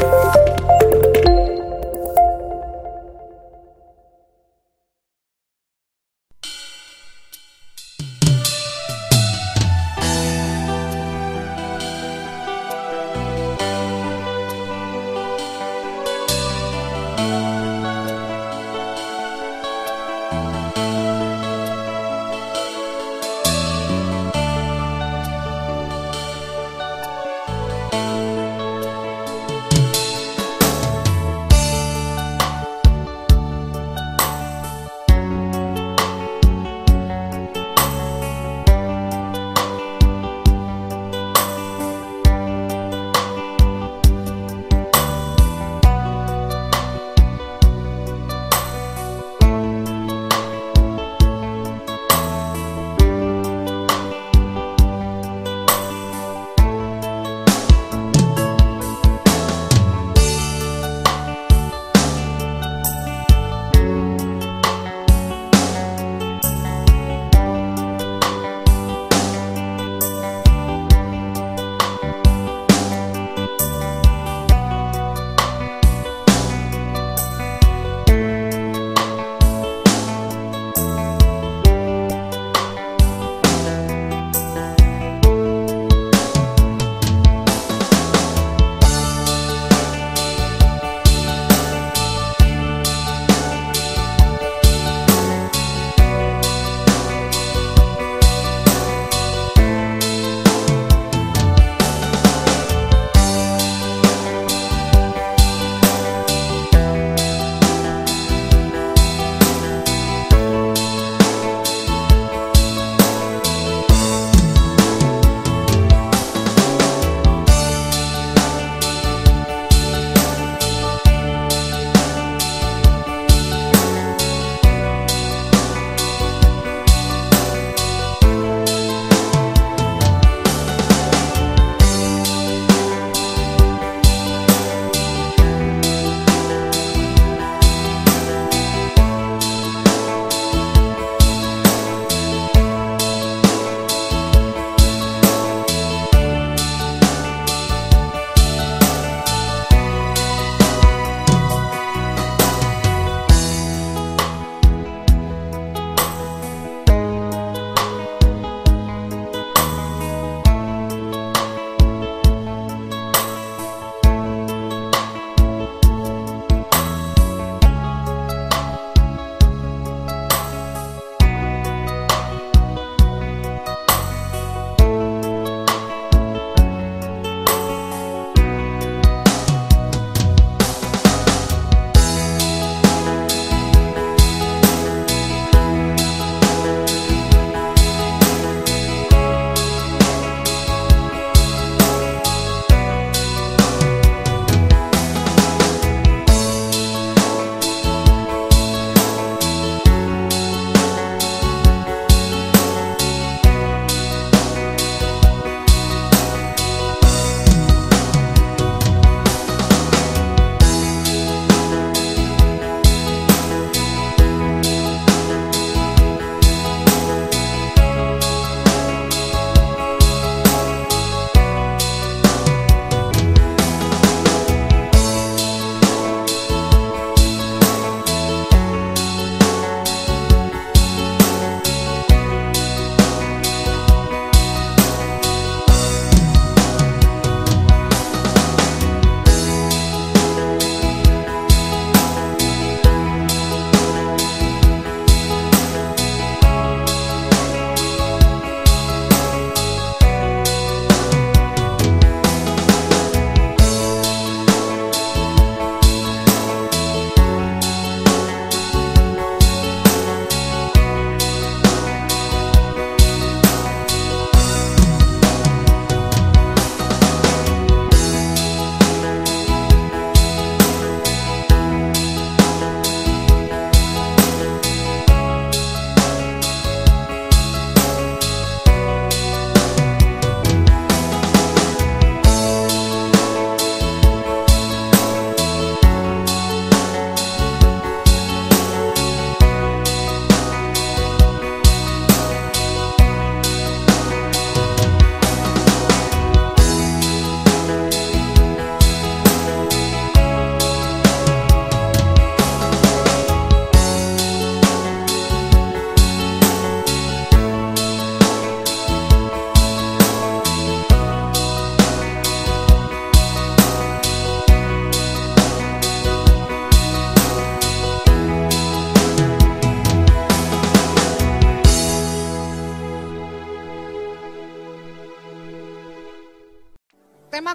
Bye.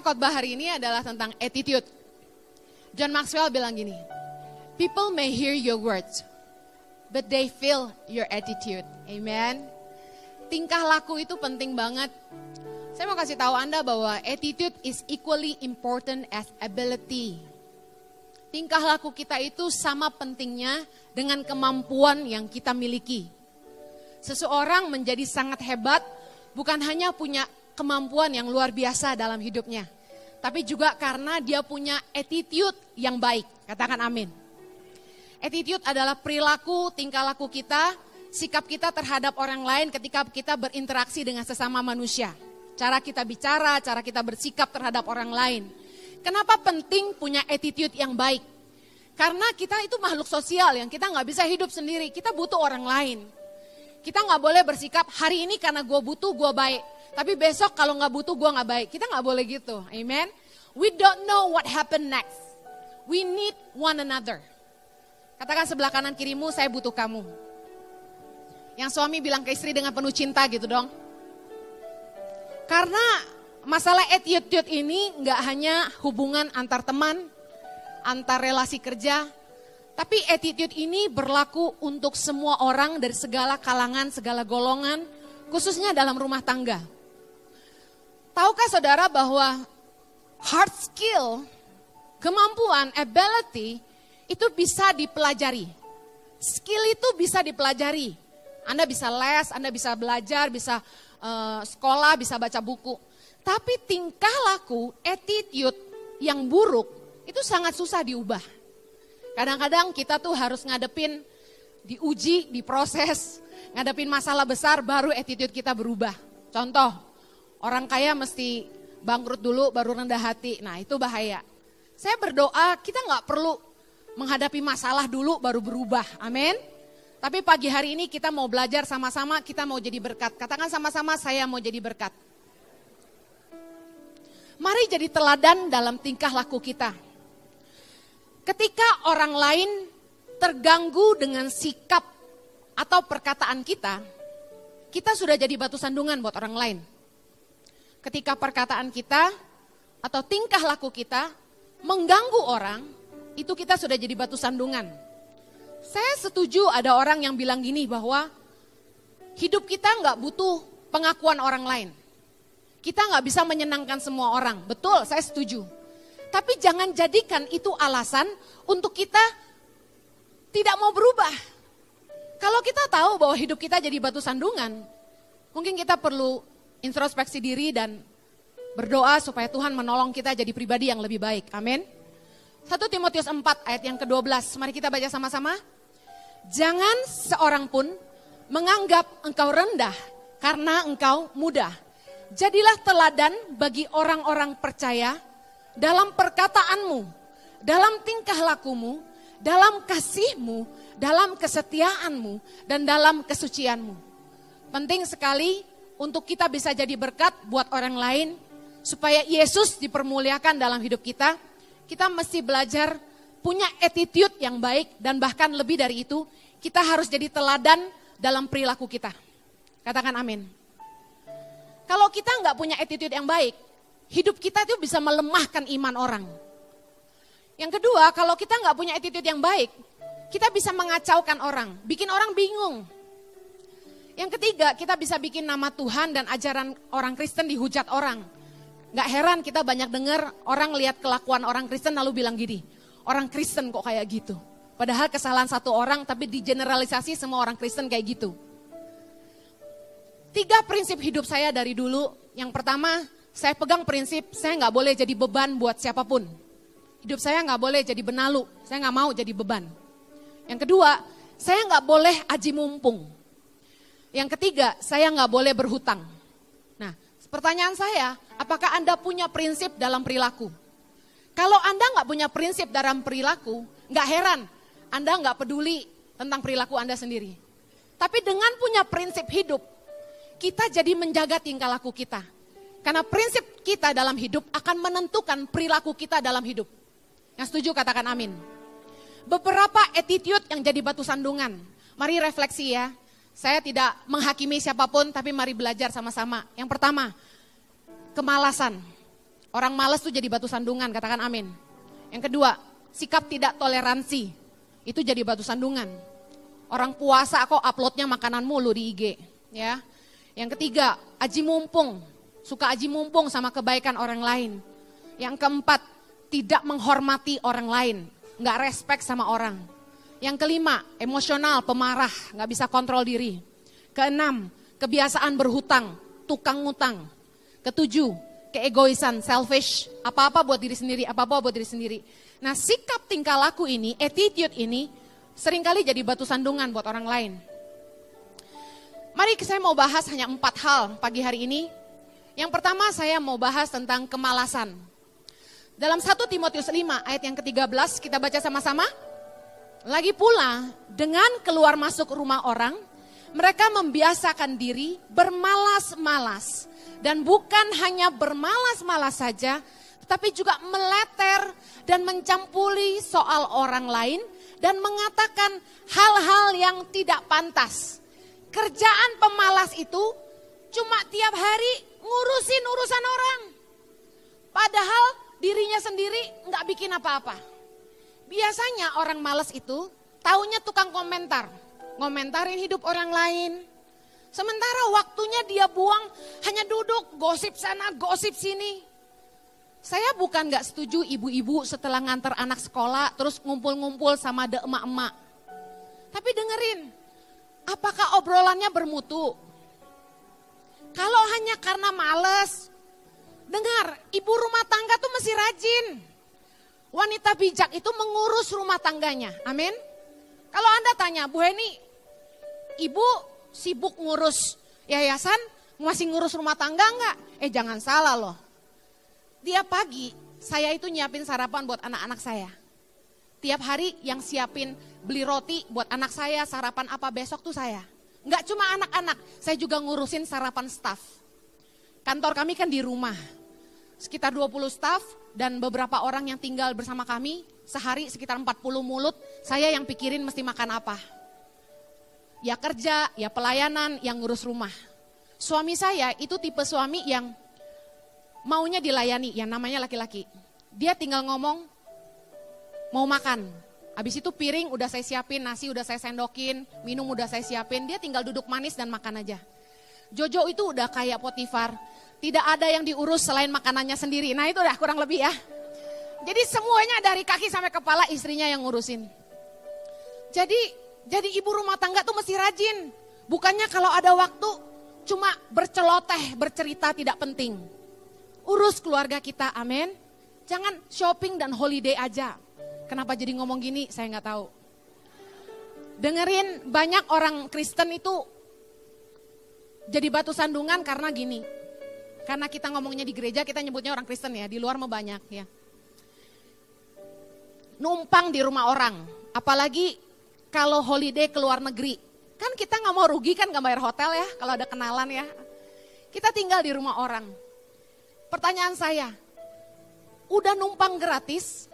Khotbah hari ini adalah tentang attitude. John Maxwell bilang gini, People may hear your words, but they feel your attitude. Amen. Tingkah laku itu penting banget. Saya mau kasih tahu Anda bahwa attitude is equally important as ability. Tingkah laku kita itu sama pentingnya dengan kemampuan yang kita miliki. Seseorang menjadi sangat hebat bukan hanya punya kemampuan yang luar biasa dalam hidupnya, tapi juga karena dia punya attitude yang baik. Katakan amin. Attitude adalah perilaku, tingkah laku kita, sikap kita terhadap orang lain ketika kita berinteraksi dengan sesama manusia. Cara kita bicara, cara kita bersikap terhadap orang lain. Kenapa penting punya attitude yang baik? Karena kita itu makhluk sosial yang kita nggak bisa hidup sendiri, kita butuh orang lain. Kita nggak boleh bersikap hari ini karena gue butuh gue baik, tapi besok kalau nggak butuh gue nggak baik. Kita nggak boleh gitu, amen. We don't know what happen next. We need one another. Katakan sebelah kanan kirimu, saya butuh kamu. Yang suami bilang ke istri dengan penuh cinta gitu dong. Karena masalah attitude ini nggak hanya hubungan antar teman, antar relasi kerja, tapi attitude ini berlaku untuk semua orang dari segala kalangan, segala golongan, khususnya dalam rumah tangga. Tahukah saudara bahwa hard skill, kemampuan, ability itu bisa dipelajari. Skill itu bisa dipelajari. Anda bisa les, Anda bisa belajar, bisa uh, sekolah, bisa baca buku. Tapi tingkah laku, attitude yang buruk itu sangat susah diubah. Kadang-kadang kita tuh harus ngadepin, diuji, diproses, ngadepin masalah besar baru attitude kita berubah. Contoh, orang kaya mesti bangkrut dulu baru rendah hati. Nah itu bahaya. Saya berdoa kita nggak perlu menghadapi masalah dulu baru berubah. Amin. Tapi pagi hari ini kita mau belajar sama-sama, kita mau jadi berkat. Katakan sama-sama saya mau jadi berkat. Mari jadi teladan dalam tingkah laku kita. Ketika orang lain terganggu dengan sikap atau perkataan kita, kita sudah jadi batu sandungan buat orang lain. Ketika perkataan kita atau tingkah laku kita mengganggu orang, itu kita sudah jadi batu sandungan. Saya setuju ada orang yang bilang gini bahwa hidup kita nggak butuh pengakuan orang lain. Kita nggak bisa menyenangkan semua orang. Betul, saya setuju. Tapi jangan jadikan itu alasan untuk kita tidak mau berubah. Kalau kita tahu bahwa hidup kita jadi batu sandungan, mungkin kita perlu introspeksi diri dan berdoa supaya Tuhan menolong kita jadi pribadi yang lebih baik. Amin. 1 Timotius 4 ayat yang ke-12. Mari kita baca sama-sama. Jangan seorang pun menganggap engkau rendah karena engkau muda Jadilah teladan bagi orang-orang percaya dalam perkataanmu, dalam tingkah lakumu, dalam kasihmu, dalam kesetiaanmu, dan dalam kesucianmu. Penting sekali untuk kita bisa jadi berkat buat orang lain, supaya Yesus dipermuliakan dalam hidup kita. Kita mesti belajar punya attitude yang baik, dan bahkan lebih dari itu, kita harus jadi teladan dalam perilaku kita. Katakan amin. Kalau kita nggak punya attitude yang baik, hidup kita itu bisa melemahkan iman orang. Yang kedua, kalau kita nggak punya attitude yang baik, kita bisa mengacaukan orang, bikin orang bingung. Yang ketiga, kita bisa bikin nama Tuhan dan ajaran orang Kristen dihujat orang. Gak heran kita banyak dengar orang lihat kelakuan orang Kristen lalu bilang gini, orang Kristen kok kayak gitu. Padahal kesalahan satu orang tapi digeneralisasi semua orang Kristen kayak gitu. Tiga prinsip hidup saya dari dulu. Yang pertama, saya pegang prinsip saya nggak boleh jadi beban buat siapa pun. Hidup saya nggak boleh jadi benalu. Saya nggak mau jadi beban. Yang kedua, saya nggak boleh aji mumpung. Yang ketiga, saya nggak boleh berhutang. Nah, pertanyaan saya, apakah Anda punya prinsip dalam perilaku? Kalau Anda nggak punya prinsip dalam perilaku, nggak heran Anda nggak peduli tentang perilaku Anda sendiri. Tapi dengan punya prinsip hidup, kita jadi menjaga tingkah laku kita. Karena prinsip kita dalam hidup akan menentukan perilaku kita dalam hidup. Yang setuju katakan amin. Beberapa attitude yang jadi batu sandungan. Mari refleksi ya. Saya tidak menghakimi siapa pun tapi mari belajar sama-sama. Yang pertama, kemalasan. Orang malas tuh jadi batu sandungan, katakan amin. Yang kedua, sikap tidak toleransi. Itu jadi batu sandungan. Orang puasa kok uploadnya makanan mulu di IG. ya. Yang ketiga, aji mumpung. Suka aji mumpung sama kebaikan orang lain. Yang keempat, tidak menghormati orang lain. Nggak respect sama orang. Yang kelima, emosional, pemarah, nggak bisa kontrol diri. Keenam, kebiasaan berhutang, tukang ngutang. Ketujuh, keegoisan, selfish, apa-apa buat diri sendiri, apa-apa buat diri sendiri. Nah sikap tingkah laku ini, attitude ini, sering kali jadi batu sandungan buat orang lain. Mari saya mau bahas hanya empat hal pagi hari ini. Yang pertama saya mau bahas tentang kemalasan. Dalam 1 Timotius 5 ayat yang ke-13 kita baca sama-sama. Lagi pula dengan keluar masuk rumah orang, mereka membiasakan diri bermalas-malas. Dan bukan hanya bermalas-malas saja, tetapi juga meleter dan mencampuri soal orang lain dan mengatakan hal-hal yang tidak pantas. Kerjaan pemalas itu cuma tiap hari ngurusin urusan orang. Padahal dirinya sendiri nggak bikin apa-apa. Biasanya orang malas itu taunya tukang komentar. Ngomentarin hidup orang lain. Sementara waktunya dia buang hanya duduk gosip sana, gosip sini. Saya bukan nggak setuju ibu-ibu setelah ngantar anak sekolah terus ngumpul-ngumpul sama de emak-emak. Tapi dengerin, apakah obrolannya bermutu? Kalau hanya karena males, dengar, ibu rumah tangga tuh mesti rajin. Wanita bijak itu mengurus rumah tangganya, amin. Kalau Anda tanya, Bu Heni, ibu sibuk ngurus yayasan, masih ngurus rumah tangga enggak? Eh jangan salah loh. Tiap pagi saya itu nyiapin sarapan buat anak-anak saya. Tiap hari yang siapin beli roti buat anak saya, sarapan apa besok tuh saya. Enggak cuma anak-anak, saya juga ngurusin sarapan staff. Kantor kami kan di rumah. Sekitar 20 staff dan beberapa orang yang tinggal bersama kami, sehari sekitar 40 mulut, saya yang pikirin mesti makan apa. Ya kerja, ya pelayanan, yang ngurus rumah. Suami saya itu tipe suami yang maunya dilayani, yang namanya laki-laki. Dia tinggal ngomong, mau makan. Habis itu piring udah saya siapin, nasi udah saya sendokin, minum udah saya siapin, dia tinggal duduk manis dan makan aja. Jojo itu udah kayak Potifar, tidak ada yang diurus selain makanannya sendiri. Nah itu udah kurang lebih ya. Jadi semuanya dari kaki sampai kepala istrinya yang ngurusin. Jadi jadi ibu rumah tangga tuh mesti rajin. Bukannya kalau ada waktu cuma berceloteh, bercerita tidak penting. Urus keluarga kita, amin. Jangan shopping dan holiday aja. Kenapa jadi ngomong gini, saya nggak tahu. Dengerin banyak orang Kristen itu jadi batu sandungan karena gini. Karena kita ngomongnya di gereja, kita nyebutnya orang Kristen ya, di luar mau banyak ya. Numpang di rumah orang, apalagi kalau holiday ke luar negeri. Kan kita nggak mau rugi kan nggak bayar hotel ya, kalau ada kenalan ya. Kita tinggal di rumah orang. Pertanyaan saya, udah numpang gratis,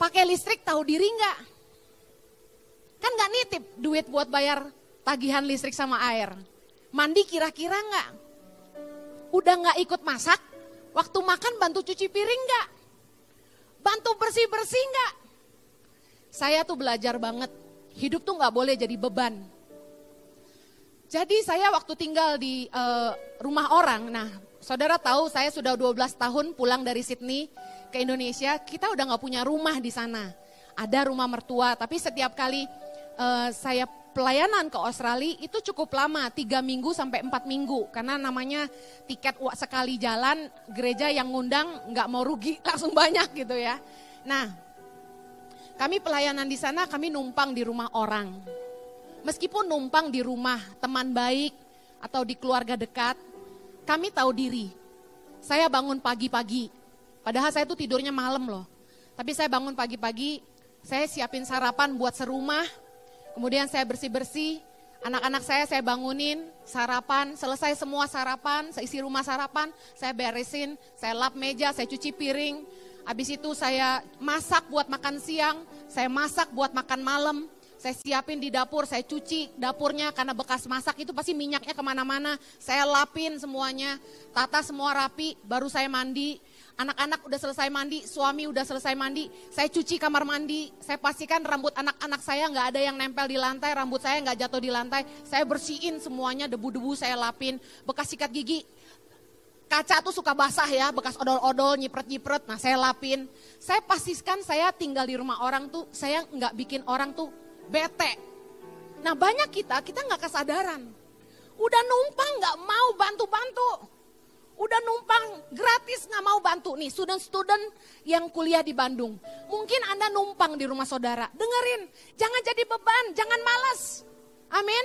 pakai listrik tahu diri nggak? Kan nggak nitip duit buat bayar tagihan listrik sama air. Mandi kira-kira nggak? Udah nggak ikut masak, waktu makan bantu cuci piring nggak? Bantu bersih-bersih nggak? Saya tuh belajar banget, hidup tuh nggak boleh jadi beban. Jadi saya waktu tinggal di uh, rumah orang, nah Saudara tahu saya sudah 12 tahun pulang dari Sydney ke Indonesia, kita udah nggak punya rumah di sana. Ada rumah mertua, tapi setiap kali uh, saya pelayanan ke Australia itu cukup lama, tiga minggu sampai empat minggu. Karena namanya tiket sekali jalan, gereja yang ngundang nggak mau rugi langsung banyak gitu ya. Nah, kami pelayanan di sana, kami numpang di rumah orang. Meskipun numpang di rumah teman baik atau di keluarga dekat, kami tahu diri. Saya bangun pagi-pagi, padahal saya itu tidurnya malam loh. Tapi saya bangun pagi-pagi, saya siapin sarapan buat serumah, kemudian saya bersih-bersih, anak-anak saya saya bangunin, sarapan, selesai semua sarapan, saya isi rumah sarapan, saya beresin, saya lap meja, saya cuci piring, habis itu saya masak buat makan siang, saya masak buat makan malam, saya siapin di dapur, saya cuci dapurnya karena bekas masak itu pasti minyaknya ke mana-mana. Saya lapin semuanya, tata semua rapi, baru saya mandi. Anak-anak udah selesai mandi, suami udah selesai mandi, saya cuci kamar mandi, saya pastikan rambut anak-anak saya nggak ada yang nempel di lantai, rambut saya nggak jatuh di lantai, saya bersihin semuanya, debu-debu saya lapin, bekas sikat gigi, kaca tuh suka basah ya, bekas odol-odol, nyipret-nyipret, nah saya lapin. Saya pastikan saya tinggal di rumah orang tuh, saya nggak bikin orang tuh bete. Nah banyak kita, kita nggak kesadaran. Udah numpang nggak mau bantu-bantu udah numpang gratis nggak mau bantu nih student-student yang kuliah di Bandung. Mungkin Anda numpang di rumah saudara. Dengerin, jangan jadi beban, jangan malas. Amin.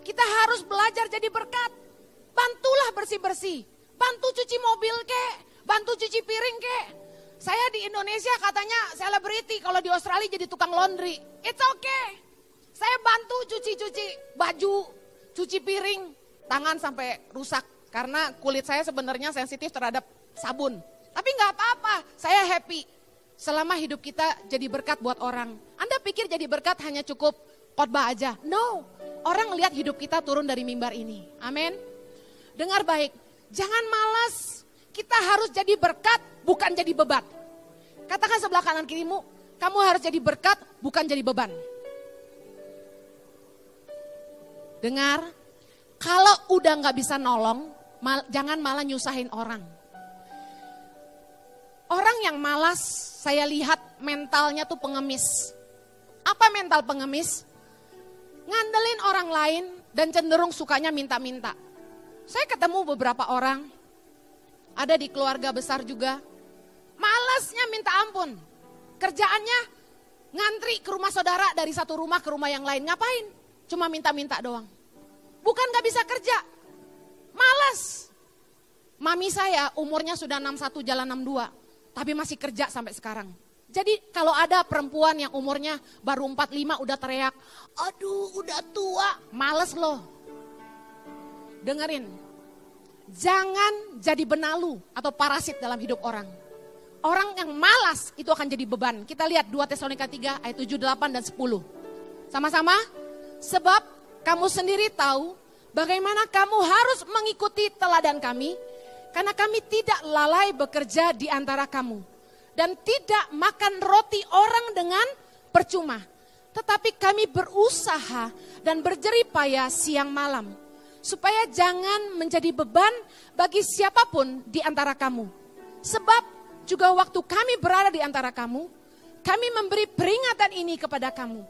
Kita harus belajar jadi berkat. Bantulah bersih-bersih. Bantu cuci mobil ke, bantu cuci piring ke. Saya di Indonesia katanya selebriti, kalau di Australia jadi tukang laundry. It's okay. Saya bantu cuci-cuci baju, cuci piring, tangan sampai rusak karena kulit saya sebenarnya sensitif terhadap sabun. Tapi nggak apa-apa, saya happy. Selama hidup kita jadi berkat buat orang. Anda pikir jadi berkat hanya cukup khotbah aja? No, orang lihat hidup kita turun dari mimbar ini. Amin. Dengar baik, jangan malas. Kita harus jadi berkat, bukan jadi beban. Katakan sebelah kanan kirimu, kamu harus jadi berkat, bukan jadi beban. Dengar, kalau udah nggak bisa nolong, mal, jangan malah nyusahin orang. Orang yang malas, saya lihat mentalnya tuh pengemis. Apa mental pengemis? Ngandelin orang lain dan cenderung sukanya minta-minta. Saya ketemu beberapa orang, ada di keluarga besar juga, malasnya minta ampun. Kerjaannya ngantri ke rumah saudara dari satu rumah ke rumah yang lain. Ngapain? Cuma minta-minta doang. Bukan gak bisa kerja, Malas. Mami saya umurnya sudah 61 jalan 62, tapi masih kerja sampai sekarang. Jadi kalau ada perempuan yang umurnya baru 45 udah teriak, aduh udah tua, males loh. Dengerin, jangan jadi benalu atau parasit dalam hidup orang. Orang yang malas itu akan jadi beban. Kita lihat 2 Tesalonika 3 ayat 7, 8 dan 10. Sama-sama, sebab kamu sendiri tahu Bagaimana kamu harus mengikuti teladan kami, karena kami tidak lalai bekerja di antara kamu. Dan tidak makan roti orang dengan percuma. Tetapi kami berusaha dan berjeripaya siang malam. Supaya jangan menjadi beban bagi siapa pun di antara kamu. Sebab juga waktu kami berada di antara kamu, kami memberi peringatan ini kepada kamu.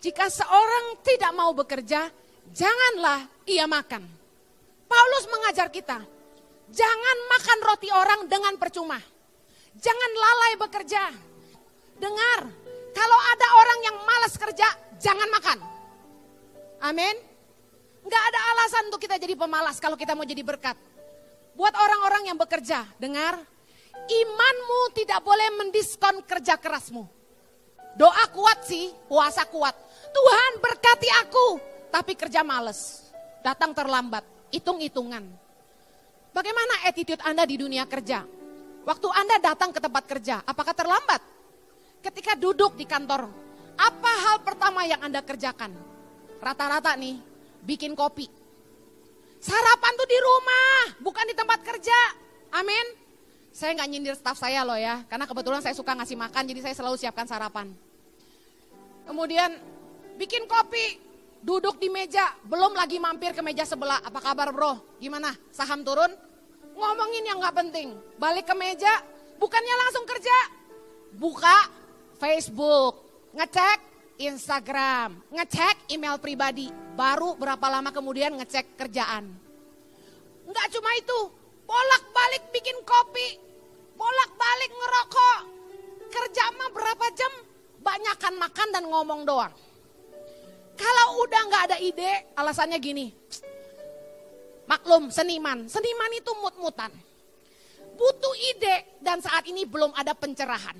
Jika seorang tidak mau bekerja, janganlah ia makan. Paulus mengajar kita, jangan makan roti orang dengan percuma. Jangan lalai bekerja. Dengar, kalau ada orang yang malas kerja, jangan makan. Amin. Enggak ada alasan untuk kita jadi pemalas kalau kita mau jadi berkat. Buat orang-orang yang bekerja, dengar, imanmu tidak boleh mendiskon kerja kerasmu. Doa kuat sih, puasa kuat. Tuhan berkati aku, tapi kerja males, datang terlambat, hitung-hitungan. Bagaimana attitude Anda di dunia kerja? Waktu Anda datang ke tempat kerja, apakah terlambat? Ketika duduk di kantor, apa hal pertama yang Anda kerjakan? Rata-rata nih, bikin kopi. Sarapan tuh di rumah, bukan di tempat kerja. Amin. Saya nggak nyindir staff saya loh ya, karena kebetulan saya suka ngasih makan, jadi saya selalu siapkan sarapan. Kemudian bikin kopi, duduk di meja, belum lagi mampir ke meja sebelah. Apa kabar bro? Gimana? Saham turun? Ngomongin yang gak penting. Balik ke meja, bukannya langsung kerja. Buka Facebook, ngecek Instagram, ngecek email pribadi. Baru berapa lama kemudian ngecek kerjaan. Enggak cuma itu, bolak-balik bikin kopi, bolak-balik ngerokok. Kerja mah berapa jam? Banyakan makan dan ngomong doang. Kalau udah nggak ada ide, alasannya gini. Maklum, seniman. Seniman itu mut-mutan. Butuh ide dan saat ini belum ada pencerahan.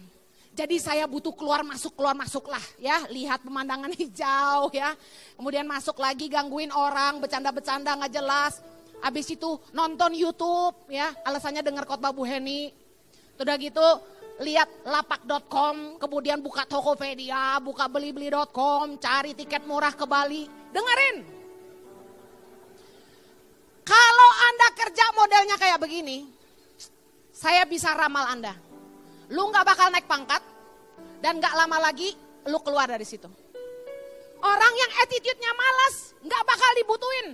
Jadi saya butuh keluar masuk keluar masuk lah ya, lihat pemandangan hijau ya. Kemudian masuk lagi gangguin orang, bercanda-bercanda nggak jelas. Habis itu nonton YouTube ya, alasannya dengar khotbah Bu Heni. Udah gitu lihat lapak.com, kemudian buka Tokopedia, buka belibeli.com, cari tiket murah ke Bali. Dengerin. Kalau Anda kerja modelnya kayak begini, saya bisa ramal Anda. Lu nggak bakal naik pangkat dan nggak lama lagi lu keluar dari situ. Orang yang attitude-nya malas nggak bakal dibutuhin.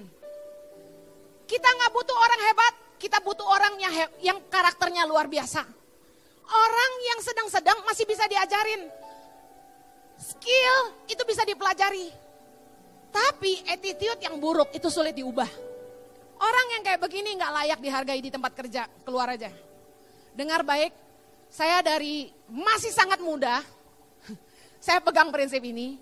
Kita nggak butuh orang hebat, kita butuh orang yang yang karakternya luar biasa. Orang yang sedang-sedang masih bisa diajarin. Skill itu bisa dipelajari. Tapi attitude yang buruk itu sulit diubah. Orang yang kayak begini nggak layak dihargai di tempat kerja, keluar aja. Dengar baik, saya dari masih sangat muda, saya pegang prinsip ini,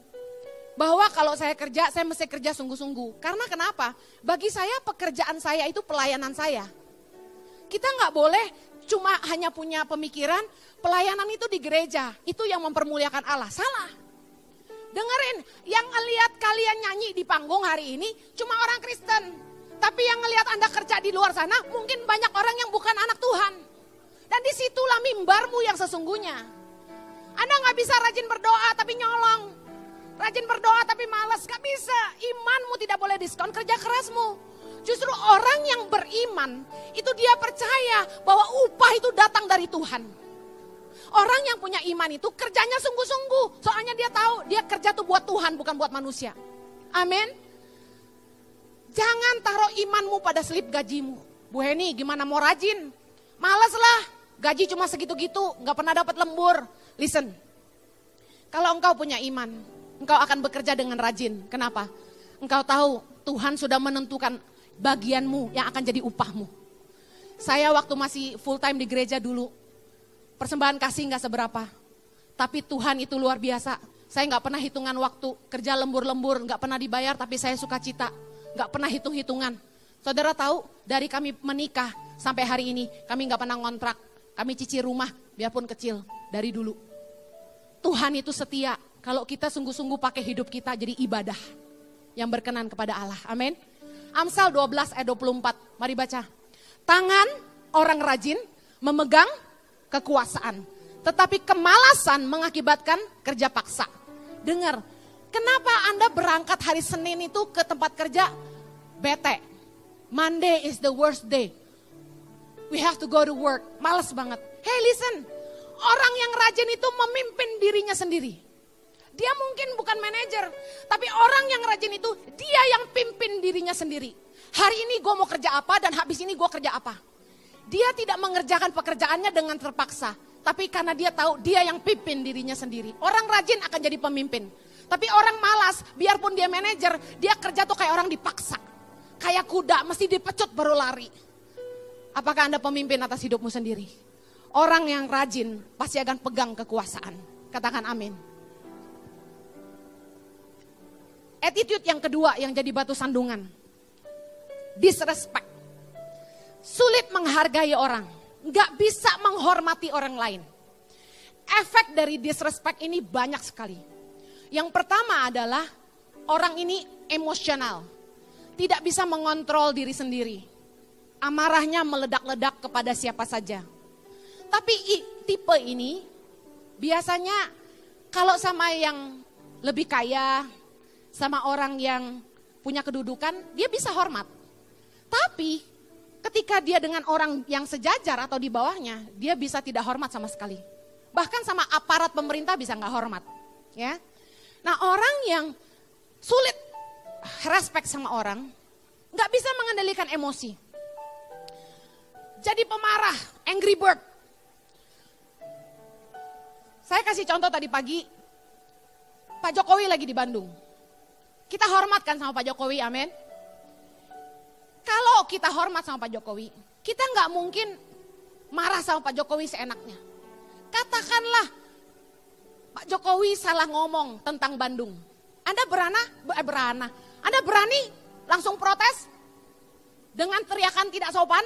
bahwa kalau saya kerja, saya mesti kerja sungguh-sungguh. Karena kenapa? Bagi saya pekerjaan saya itu pelayanan saya. Kita nggak boleh cuma hanya punya pemikiran pelayanan itu di gereja, itu yang mempermuliakan Allah. Salah. Dengerin, yang ngeliat kalian nyanyi di panggung hari ini cuma orang Kristen. Tapi yang ngeliat Anda kerja di luar sana mungkin banyak orang yang bukan anak Tuhan. Dan di situlah mimbarmu yang sesungguhnya. Anda nggak bisa rajin berdoa tapi nyolong. Rajin berdoa tapi malas, gak bisa. Imanmu tidak boleh diskon kerja kerasmu. Justru orang yang beriman, itu dia percaya bahwa upah itu datang dari Tuhan. Orang yang punya iman itu kerjanya sungguh-sungguh. Soalnya dia tahu dia kerja tuh buat Tuhan bukan buat manusia. Amin. Jangan taruh imanmu pada selip gajimu. Bu Heni gimana mau rajin? Males lah. Gaji cuma segitu-gitu, nggak pernah dapat lembur. Listen, kalau engkau punya iman, engkau akan bekerja dengan rajin. Kenapa? Engkau tahu Tuhan sudah menentukan bagianmu yang akan jadi upahmu. Saya waktu masih full time di gereja dulu, persembahan kasih nggak seberapa. Tapi Tuhan itu luar biasa. Saya nggak pernah hitungan waktu, kerja lembur-lembur, nggak pernah dibayar, tapi saya suka cita. Nggak pernah hitung-hitungan. Saudara tahu, dari kami menikah sampai hari ini, kami nggak pernah ngontrak. Kami cicil rumah, biarpun kecil, dari dulu. Tuhan itu setia. Kalau kita sungguh-sungguh pakai hidup kita jadi ibadah yang berkenan kepada Allah. Amin. Amsal 12 ayat 24. Mari baca. Tangan orang rajin memegang kekuasaan. Tetapi kemalasan mengakibatkan kerja paksa. Dengar, kenapa Anda berangkat hari Senin itu ke tempat kerja bete? Monday is the worst day. We have to go to work. Males banget. Hey listen, orang yang rajin itu memimpin dirinya sendiri. Dia mungkin bukan manajer, tapi orang yang rajin itu dia yang pimpin dirinya sendiri. Hari ini gue mau kerja apa dan habis ini gue kerja apa. Dia tidak mengerjakan pekerjaannya dengan terpaksa, tapi karena dia tahu dia yang pimpin dirinya sendiri. Orang rajin akan jadi pemimpin. Tapi orang malas, biarpun dia manajer, dia kerja tuh kayak orang dipaksa. Kayak kuda, mesti dipecut baru lari. Apakah Anda pemimpin atas hidupmu sendiri? Orang yang rajin pasti akan pegang kekuasaan. Katakan amin. Attitude yang kedua yang jadi batu sandungan. Disrespect. Sulit menghargai orang. Nggak bisa menghormati orang lain. Efek dari disrespect ini banyak sekali. Yang pertama adalah orang ini emosional. Tidak bisa mengontrol diri sendiri amarahnya meledak-ledak kepada siapa saja. Tapi tipe ini biasanya kalau sama yang lebih kaya, sama orang yang punya kedudukan, dia bisa hormat. Tapi ketika dia dengan orang yang sejajar atau di bawahnya, dia bisa tidak hormat sama sekali. Bahkan sama aparat pemerintah bisa nggak hormat. Ya, Nah orang yang sulit respect sama orang, nggak bisa mengendalikan emosi jadi pemarah, angry bird. Saya kasih contoh tadi pagi, Pak Jokowi lagi di Bandung. Kita hormatkan sama Pak Jokowi, amin. Kalau kita hormat sama Pak Jokowi, kita nggak mungkin marah sama Pak Jokowi seenaknya. Katakanlah Pak Jokowi salah ngomong tentang Bandung. Anda berana, eh, berana, Anda berani langsung protes dengan teriakan tidak sopan?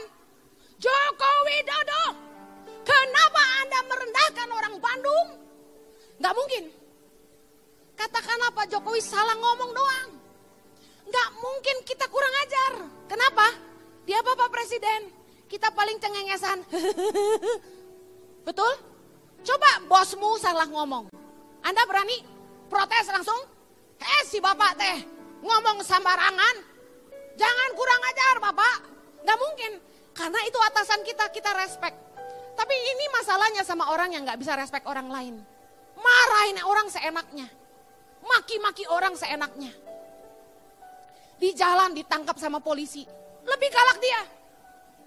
Jokowi Dodo, kenapa Anda merendahkan orang Bandung? Gak mungkin. Katakanlah Pak Jokowi salah ngomong doang. Gak mungkin kita kurang ajar. Kenapa? Dia Bapak Presiden. Kita paling cengengesan. Betul? Coba bosmu salah ngomong. Anda berani protes langsung? Eh si Bapak teh ngomong sembarangan. Jangan kurang ajar Bapak. Gak mungkin. Karena itu atasan kita, kita respect. Tapi ini masalahnya sama orang yang nggak bisa respect orang lain. Marahin orang seenaknya. Maki-maki orang seenaknya. Di jalan ditangkap sama polisi. Lebih galak dia.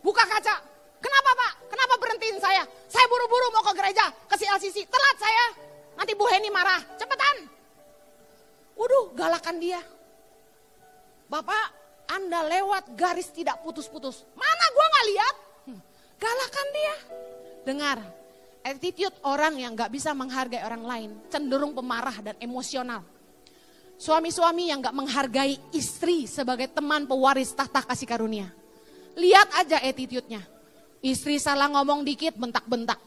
Buka kaca. Kenapa pak? Kenapa berhentiin saya? Saya buru-buru mau ke gereja, ke CLCC. Telat saya. Nanti Bu Heni marah. Cepetan. Waduh, galakan dia. Bapak, Anda lewat garis tidak putus-putus. Mana gua nggak lihat? Hmm, galakan dia. Dengar, attitude orang yang nggak bisa menghargai orang lain cenderung pemarah dan emosional. Suami-suami yang gak menghargai istri sebagai teman pewaris tahta kasih karunia. Lihat aja attitude-nya. Istri salah ngomong dikit bentak-bentak.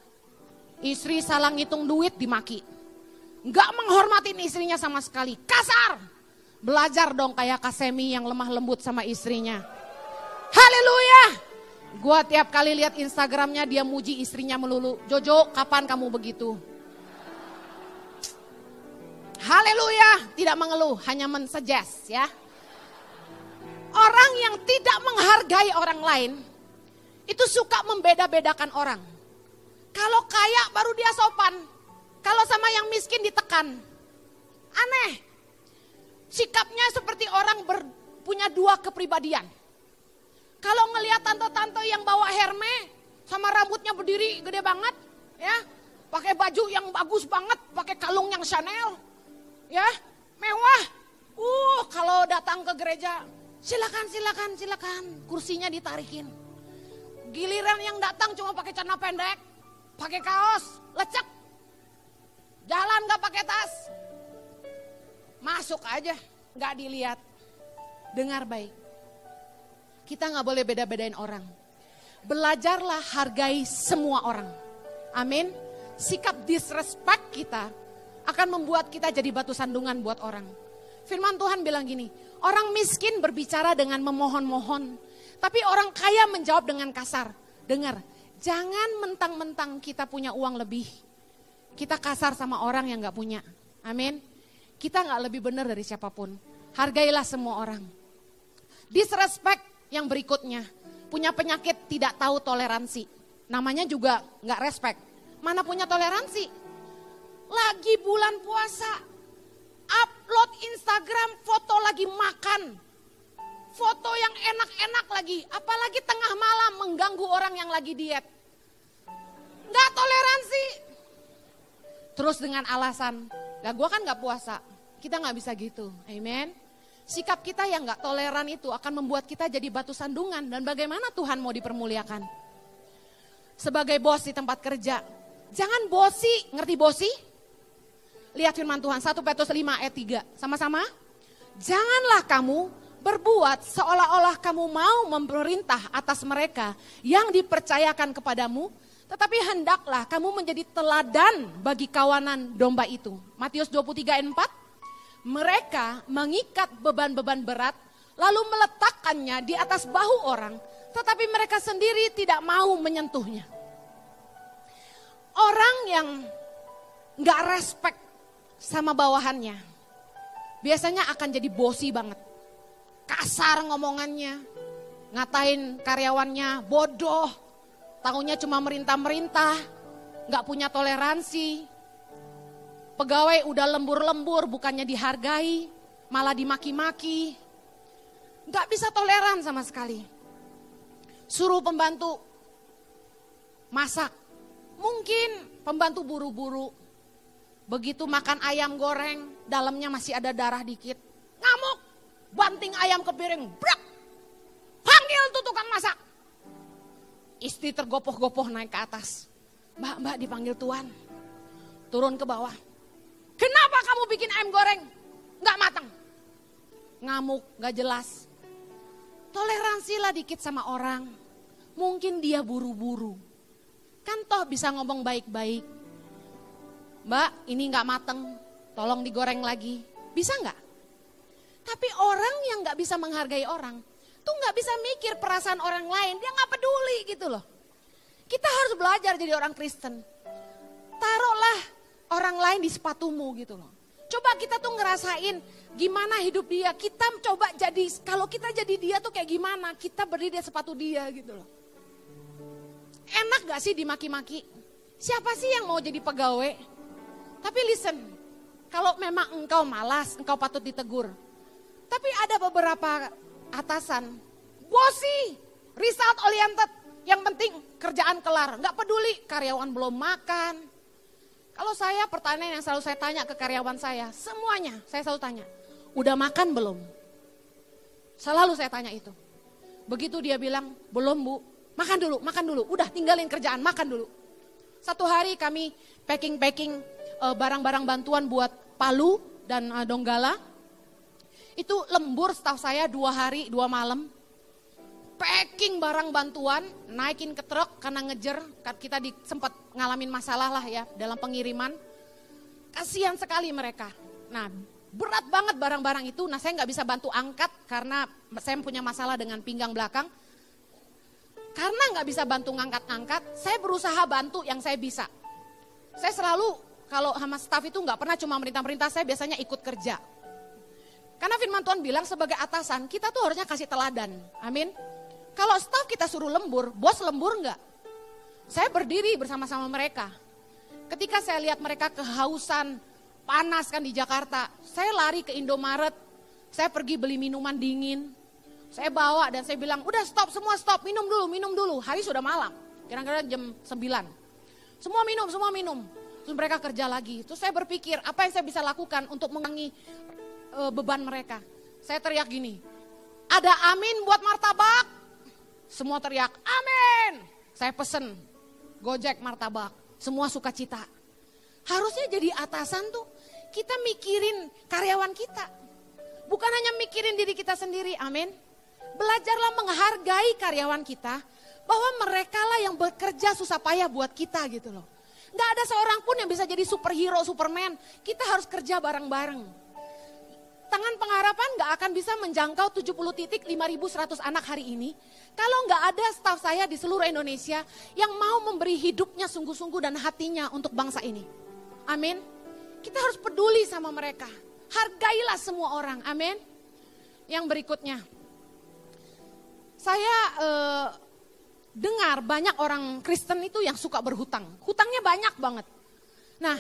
Istri salah ngitung duit dimaki. Gak menghormatin istrinya sama sekali. Kasar. Belajar dong kayak Kasemi yang lemah lembut sama istrinya. Haleluya. Gua tiap kali lihat Instagramnya dia muji istrinya melulu. Jojo kapan kamu begitu? Haleluya, tidak mengeluh, hanya mensuggest ya. Orang yang tidak menghargai orang lain itu suka membeda-bedakan orang. Kalau kaya baru dia sopan, kalau sama yang miskin ditekan. Aneh. Sikapnya seperti orang ber, punya dua kepribadian. Kalau ngelihat tante-tante yang bawa herme sama rambutnya berdiri gede banget, ya, pakai baju yang bagus banget, pakai kalung yang Chanel, ya mewah. Uh, kalau datang ke gereja, silakan, silakan, silakan, kursinya ditarikin. Giliran yang datang cuma pakai celana pendek, pakai kaos, lecek, jalan nggak pakai tas, masuk aja, nggak dilihat. Dengar baik, kita nggak boleh beda-bedain orang. Belajarlah hargai semua orang. Amin. Sikap disrespect kita akan membuat kita jadi batu sandungan buat orang. Firman Tuhan bilang gini, orang miskin berbicara dengan memohon-mohon, tapi orang kaya menjawab dengan kasar. Dengar, jangan mentang-mentang kita punya uang lebih, kita kasar sama orang yang gak punya. Amin. Kita gak lebih benar dari siapa pun. Hargailah semua orang. Disrespect yang berikutnya, punya penyakit tidak tahu toleransi. Namanya juga gak respect. Mana punya toleransi? lagi bulan puasa, upload Instagram foto lagi makan. Foto yang enak-enak lagi, apalagi tengah malam mengganggu orang yang lagi diet. Gak toleransi. Terus dengan alasan, lah gue kan gak puasa, kita gak bisa gitu, amen. Sikap kita yang gak toleran itu akan membuat kita jadi batu sandungan dan bagaimana Tuhan mau dipermuliakan. Sebagai bos di tempat kerja, jangan bosi, ngerti bosi? Lihat firman Tuhan 1 Petrus 5 ayat 3. Sama-sama. Janganlah kamu berbuat seolah-olah kamu mau memerintah atas mereka yang dipercayakan kepadamu, tetapi hendaklah kamu menjadi teladan bagi kawanan domba itu. Matius 23 ayat 4. Mereka mengikat beban-beban berat lalu meletakkannya di atas bahu orang, tetapi mereka sendiri tidak mau menyentuhnya. Orang yang nggak respect sama bawahannya, biasanya akan jadi bosi banget. Kasar ngomongannya, ngatain karyawannya bodoh, tahunya cuma merintah-merintah, nggak punya toleransi. Pegawai udah lembur-lembur, bukannya dihargai, malah dimaki-maki. Nggak bisa toleran sama sekali. Suruh pembantu masak, mungkin pembantu buru-buru, Begitu makan ayam goreng, dalamnya masih ada darah dikit. Ngamuk, banting ayam ke piring, brak. Panggil tuh tukang masak. Istri tergopoh-gopoh naik ke atas. Mbak, mbak dipanggil tuan. Turun ke bawah. Kenapa kamu bikin ayam goreng? Gak matang. Ngamuk, gak jelas. Toleransilah dikit sama orang. Mungkin dia buru-buru. Kan toh bisa ngomong baik-baik Mbak ini nggak mateng, tolong digoreng lagi. Bisa nggak? Tapi orang yang nggak bisa menghargai orang, tuh nggak bisa mikir perasaan orang lain, dia nggak peduli gitu loh. Kita harus belajar jadi orang Kristen. Taruhlah orang lain di sepatumu gitu loh. Coba kita tuh ngerasain gimana hidup dia. Kita coba jadi, kalau kita jadi dia tuh kayak gimana, kita berdiri di sepatu dia gitu loh. Enak gak sih dimaki-maki? Siapa sih yang mau jadi pegawai? Tapi listen, kalau memang engkau malas, engkau patut ditegur. Tapi ada beberapa atasan, bosi, result oriented, yang penting kerjaan kelar, nggak peduli karyawan belum makan. Kalau saya pertanyaan yang selalu saya tanya ke karyawan saya, semuanya saya selalu tanya, udah makan belum? Selalu saya tanya itu. Begitu dia bilang, belum bu, makan dulu, makan dulu, udah tinggalin kerjaan, makan dulu. Satu hari kami packing-packing eh, barang-barang bantuan buat Palu dan uh, Donggala. Itu lembur staff saya dua hari, dua malam packing barang bantuan, naikin ke truk karena ngejer, kita sempat ngalamin masalah lah ya dalam pengiriman. Kasihan sekali mereka. Nah berat banget barang-barang itu, nah saya nggak bisa bantu angkat karena saya punya masalah dengan pinggang belakang. Karena nggak bisa bantu ngangkat-ngangkat, saya berusaha bantu yang saya bisa. Saya selalu kalau sama staff itu nggak pernah cuma merintah-merintah, saya biasanya ikut kerja. Karena firman Tuhan bilang sebagai atasan, kita tuh harusnya kasih teladan. Amin. Kalau staff kita suruh lembur, bos lembur enggak? Saya berdiri bersama-sama mereka. Ketika saya lihat mereka kehausan, panas kan di Jakarta, saya lari ke Indomaret, saya pergi beli minuman dingin, saya bawa dan saya bilang, udah stop semua stop, minum dulu, minum dulu. Hari sudah malam, kira-kira jam 9. Semua minum, semua minum. Terus mereka kerja lagi. Terus saya berpikir, apa yang saya bisa lakukan untuk mengurangi e, beban mereka. Saya teriak gini, ada amin buat martabak, semua teriak, amin. Saya pesen gojek martabak, semua suka cita. Harusnya jadi atasan tuh, kita mikirin karyawan kita. Bukan hanya mikirin diri kita sendiri, amin. Belajarlah menghargai karyawan kita, bahwa mereka lah yang bekerja susah payah buat kita gitu loh. Gak ada seorang pun yang bisa jadi superhero, superman. Kita harus kerja bareng-bareng. Tangan pengharapan gak akan bisa menjangkau 70 titik 5100 anak hari ini. Kalau gak ada staf saya di seluruh Indonesia yang mau memberi hidupnya sungguh-sungguh dan hatinya untuk bangsa ini. Amin. Kita harus peduli sama mereka. Hargailah semua orang. Amin. Yang berikutnya. Saya eh, dengar banyak orang Kristen itu yang suka berhutang. Hutangnya banyak banget. Nah,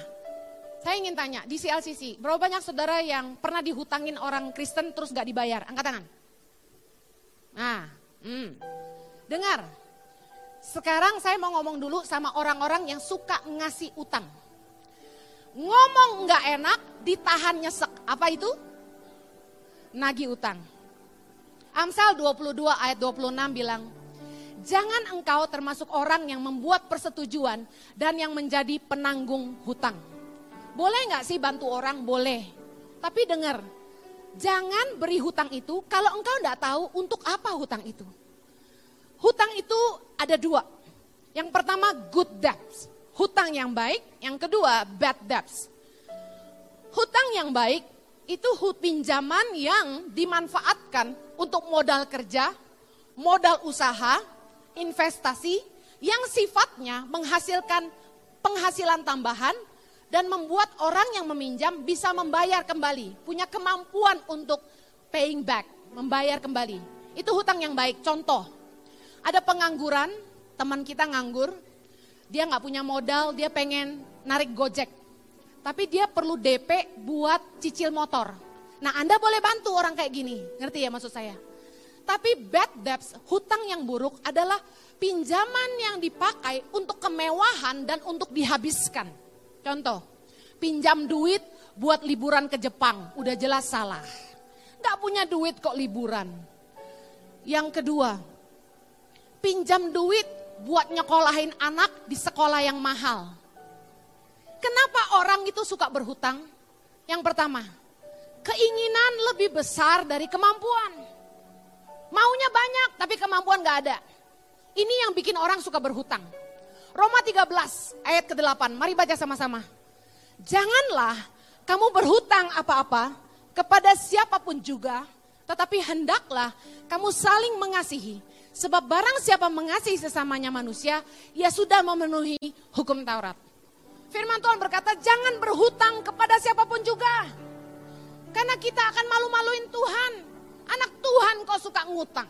saya ingin tanya, di CLCC, berapa banyak saudara yang pernah dihutangin orang Kristen terus gak dibayar? Angkat tangan. Nah, hmm. dengar. Sekarang saya mau ngomong dulu sama orang-orang yang suka ngasih utang. Ngomong gak enak, ditahan nyesek. Apa itu? Nagi utang. Amsal 22 ayat 26 bilang, Jangan engkau termasuk orang yang membuat persetujuan dan yang menjadi penanggung hutang. Boleh nggak sih bantu orang? Boleh. Tapi dengar, jangan beri hutang itu kalau engkau nggak tahu untuk apa hutang itu. Hutang itu ada dua. Yang pertama good debts, hutang yang baik. Yang kedua bad debts. Hutang yang baik itu pinjaman yang dimanfaatkan untuk modal kerja, modal usaha, investasi yang sifatnya menghasilkan penghasilan tambahan dan membuat orang yang meminjam bisa membayar kembali, punya kemampuan untuk paying back, membayar kembali. Itu hutang yang baik. Contoh, ada pengangguran, teman kita nganggur, dia nggak punya modal, dia pengen narik gojek. Tapi dia perlu DP buat cicil motor. Nah Anda boleh bantu orang kayak gini, ngerti ya maksud saya? Tapi bad debts, hutang yang buruk adalah pinjaman yang dipakai untuk kemewahan dan untuk dihabiskan. Contoh, pinjam duit buat liburan ke Jepang, udah jelas salah. Gak punya duit kok liburan. Yang kedua, pinjam duit buat nyekolahin anak di sekolah yang mahal. Kenapa orang itu suka berhutang? Yang pertama, keinginan lebih besar dari kemampuan. Maunya banyak tapi kemampuan gak ada. Ini yang bikin orang suka berhutang. Roma 13 ayat ke-8. Mari baca sama-sama. Janganlah kamu berhutang apa-apa kepada siapa pun juga, tetapi hendaklah kamu saling mengasihi. Sebab barang siapa mengasihi sesamanya manusia, ia sudah memenuhi hukum Taurat. Firman Tuhan berkata, jangan berhutang kepada siapa pun juga. Karena kita akan malu-maluin Tuhan. Anak Tuhan kok suka ngutang.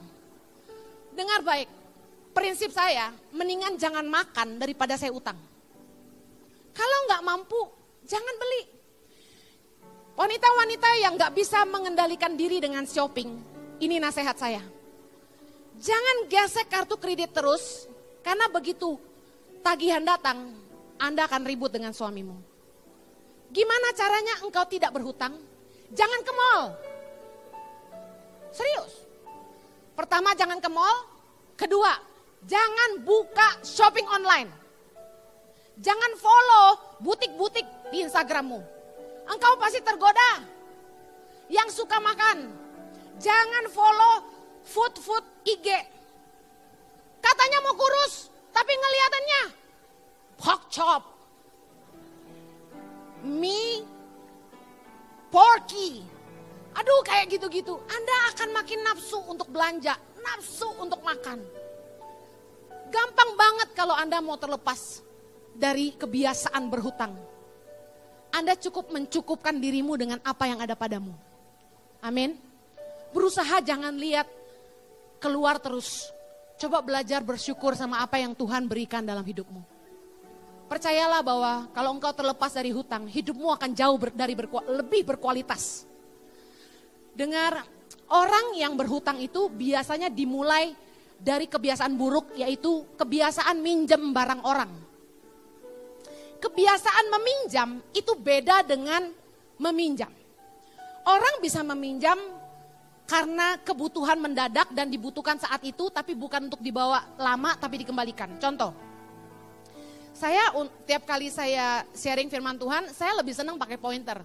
Dengar baik, prinsip saya, mendingan jangan makan daripada saya utang. Kalau nggak mampu, jangan beli. Wanita-wanita yang nggak bisa mengendalikan diri dengan shopping, ini nasihat saya. Jangan gesek kartu kredit terus, karena begitu tagihan datang, Anda akan ribut dengan suamimu. Gimana caranya engkau tidak berhutang? Jangan ke mall. Serius. Pertama jangan ke mall, kedua jangan buka shopping online. Jangan follow butik-butik di Instagrammu. Engkau pasti tergoda. Yang suka makan, jangan follow food-food IG. Katanya mau kurus, tapi ngeliatannya pork chop, mie, porky. Aduh kayak gitu-gitu. Anda akan makin nafsu untuk belanja, nafsu untuk makan. Gampang banget kalau Anda mau terlepas dari kebiasaan berhutang. Anda cukup mencukupkan dirimu dengan apa yang ada padamu. Amin. Berusaha jangan lihat keluar terus. Coba belajar bersyukur sama apa yang Tuhan berikan dalam hidupmu. Percayalah bahwa kalau engkau terlepas dari hutang, hidupmu akan jauh ber, dari berku, lebih berkualitas. Dengar, orang yang berhutang itu biasanya dimulai dari kebiasaan buruk yaitu kebiasaan minjem barang orang kebiasaan meminjam itu beda dengan meminjam. Orang bisa meminjam karena kebutuhan mendadak dan dibutuhkan saat itu tapi bukan untuk dibawa lama tapi dikembalikan. Contoh, saya tiap kali saya sharing firman Tuhan, saya lebih senang pakai pointer.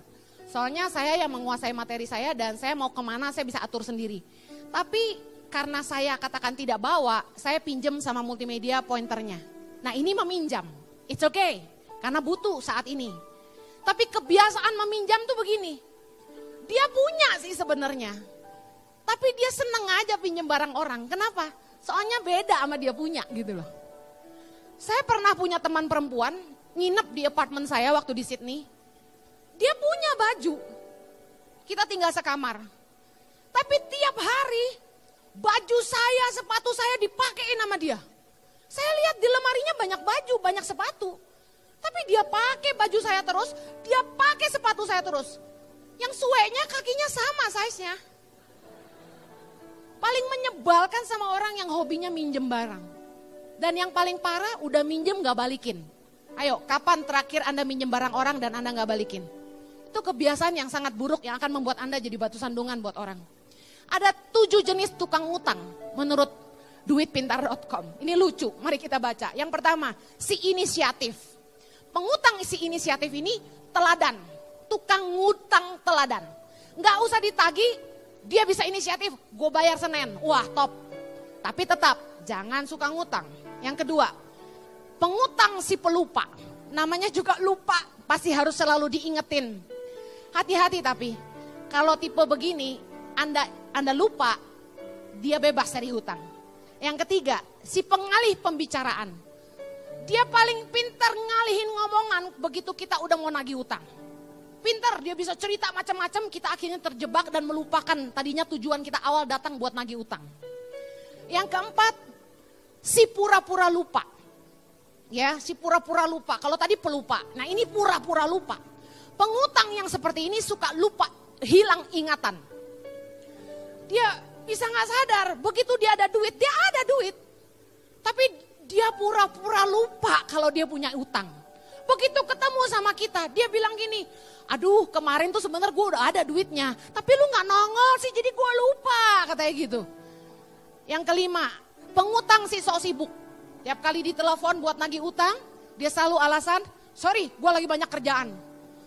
Soalnya saya yang menguasai materi saya dan saya mau ke mana saya bisa atur sendiri. Tapi karena saya katakan tidak bawa, saya pinjam sama multimedia pointernya. Nah ini meminjam, it's okay. Karena butuh saat ini. Tapi kebiasaan meminjam tuh begini. Dia punya sih sebenarnya. Tapi dia seneng aja pinjam barang orang. Kenapa? Soalnya beda sama dia punya gitu loh. Saya pernah punya teman perempuan nginep di apartemen saya waktu di Sydney. Dia punya baju. Kita tinggal sekamar. Tapi tiap hari baju saya, sepatu saya dipakein sama dia. Saya lihat di lemarinya banyak baju, banyak sepatu. Tapi dia pakai baju saya terus, dia pakai sepatu saya terus. Yang suenya kakinya sama size-nya. Paling menyebalkan sama orang yang hobinya minjem barang. Dan yang paling parah udah minjem gak balikin. Ayo, kapan terakhir Anda minjem barang orang dan Anda gak balikin? Itu kebiasaan yang sangat buruk yang akan membuat Anda jadi batu sandungan buat orang. Ada tujuh jenis tukang utang menurut duitpintar.com. Ini lucu, mari kita baca. Yang pertama, si inisiatif pengutang isi inisiatif ini teladan, tukang ngutang teladan. Nggak usah ditagi, dia bisa inisiatif, gue bayar Senin, wah top. Tapi tetap jangan suka ngutang. Yang kedua, pengutang si pelupa, namanya juga lupa, pasti harus selalu diingetin. Hati-hati tapi, kalau tipe begini, Anda Anda lupa, dia bebas dari hutang. Yang ketiga, si pengalih pembicaraan dia paling pintar ngalihin ngomongan begitu kita udah mau nagih utang. Pintar, dia bisa cerita macam-macam, kita akhirnya terjebak dan melupakan tadinya tujuan kita awal datang buat nagih utang. Yang keempat, si pura-pura lupa. Ya, si pura-pura lupa. Kalau tadi pelupa. Nah, ini pura-pura lupa. Pengutang yang seperti ini suka lupa, hilang ingatan. Dia bisa nggak sadar, begitu dia ada duit, dia ada duit. Tapi dia pura-pura lupa kalau dia punya utang. Begitu ketemu sama kita, dia bilang gini, aduh kemarin tuh sebenarnya gue udah ada duitnya, tapi lu gak nongol sih jadi gue lupa, katanya gitu. Yang kelima, pengutang si sok sibuk. Tiap kali ditelepon buat nagih utang, dia selalu alasan, sorry gue lagi banyak kerjaan.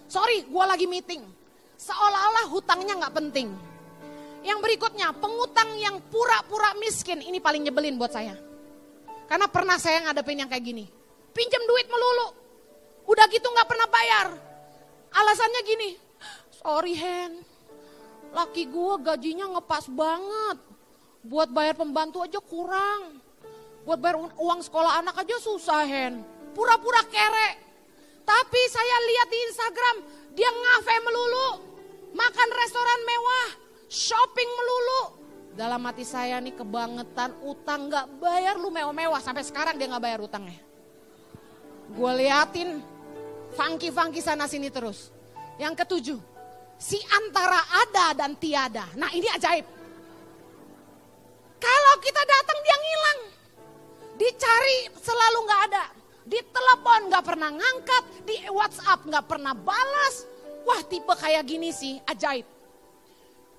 Sorry gue lagi meeting. Seolah-olah hutangnya gak penting. Yang berikutnya, pengutang yang pura-pura miskin, ini paling nyebelin buat saya. Karena pernah saya ngadepin yang kayak gini. Pinjam duit melulu. Udah gitu gak pernah bayar. Alasannya gini. Sorry Hen. Laki gue gajinya ngepas banget. Buat bayar pembantu aja kurang. Buat bayar uang sekolah anak aja susah Hen. Pura-pura kere. Tapi saya lihat di Instagram. Dia ngafe melulu. Makan restoran mewah. Shopping melulu. Dalam hati saya nih kebangetan utang gak bayar lu mewah-mewah. Sampai sekarang dia gak bayar utangnya. Gue liatin funky-funky sana sini terus. Yang ketujuh, si antara ada dan tiada. Nah ini ajaib. Kalau kita datang dia ngilang. Dicari selalu gak ada. Di telepon gak pernah ngangkat, di WhatsApp gak pernah balas. Wah tipe kayak gini sih, ajaib.